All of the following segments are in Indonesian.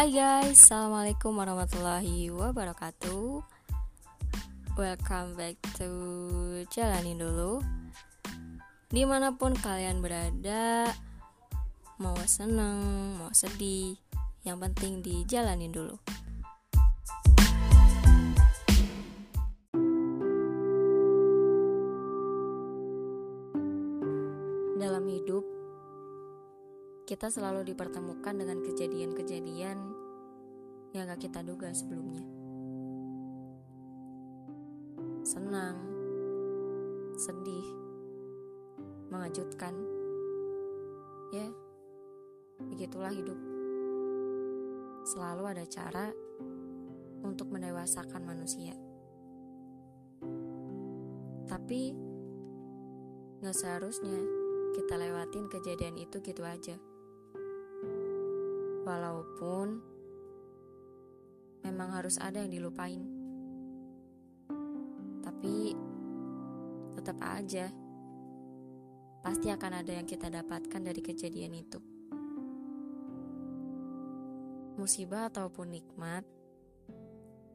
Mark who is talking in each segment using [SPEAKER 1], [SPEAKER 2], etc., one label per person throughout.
[SPEAKER 1] Hai guys, Assalamualaikum warahmatullahi wabarakatuh. Welcome back to Jalanin Dulu. Di mana pun kalian berada Mau seneng, mau sedih Yang penting dijalanin dulu. Dalam hidup kita selalu dipertemukan dengan kejadian-kejadian yang gak kita duga sebelumnya. Senang, sedih, mengejutkan. Ya, begitulah hidup. Selalu ada cara untuk mendewasakan manusia. Tapi, gak seharusnya kita lewatin kejadian itu gitu aja. Walaupun memang harus ada yang dilupain. Tapi tetap aja pasti akan ada yang kita dapatkan dari kejadian itu. Musibah ataupun nikmat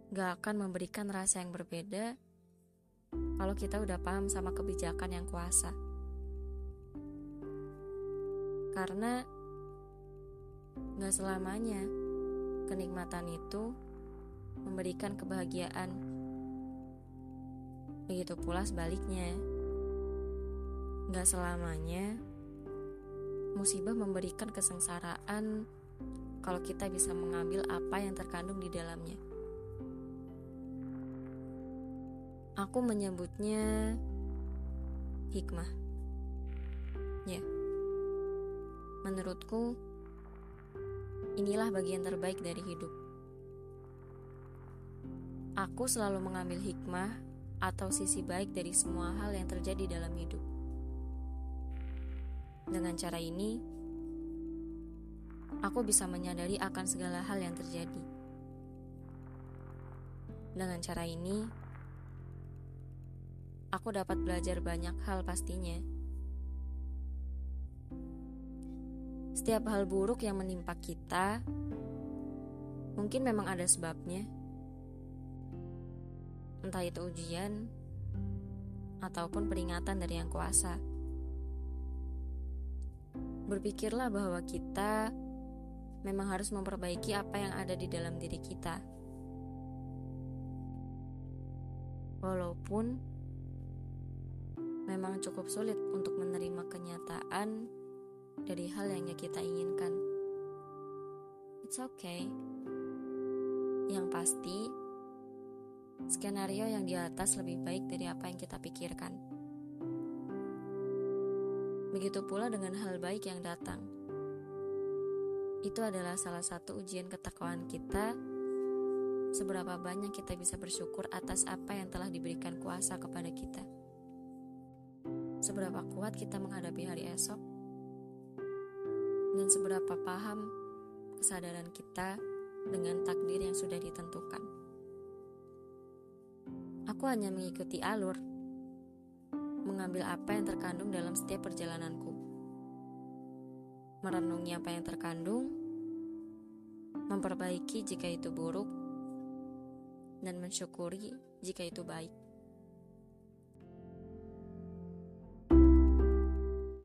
[SPEAKER 1] gak akan memberikan rasa yang berbeda kalau kita udah paham sama kebijakan yang kuasa. Karena Gak selamanya kenikmatan itu memberikan kebahagiaan. Begitu pula sebaliknya. Gak selamanya musibah memberikan kesengsaraan kalau kita bisa mengambil apa yang terkandung di dalamnya. Aku menyebutnya hikmah. Ya, menurutku Inilah bagian terbaik dari hidup. Aku selalu mengambil hikmah atau sisi baik dari semua hal yang terjadi dalam hidup. Dengan cara ini, aku bisa menyadari akan segala hal yang terjadi. Dengan cara ini, aku dapat belajar banyak hal pastinya Setiap hal buruk yang menimpa kita mungkin memang ada sebabnya. Entah itu ujian ataupun peringatan dari yang kuasa. Berpikirlah bahwa kita memang harus memperbaiki apa yang ada di dalam diri kita. Walaupun memang cukup sulit untuk menerima kenyataan dari hal yang kita inginkan. It's okay. Yang pasti, skenario yang di atas lebih baik dari apa yang kita pikirkan. Begitu pula dengan hal baik yang datang. Itu adalah salah satu ujian ketakwaan kita seberapa banyak kita bisa bersyukur atas apa yang telah diberikan kuasa kepada kita. Seberapa kuat kita menghadapi hari esok, dan seberapa paham kesadaran kita dengan takdir yang sudah ditentukan. Aku hanya mengikuti alur, mengambil apa yang terkandung dalam setiap perjalananku, merenungi apa yang terkandung, memperbaiki jika itu buruk, dan mensyukuri jika itu baik.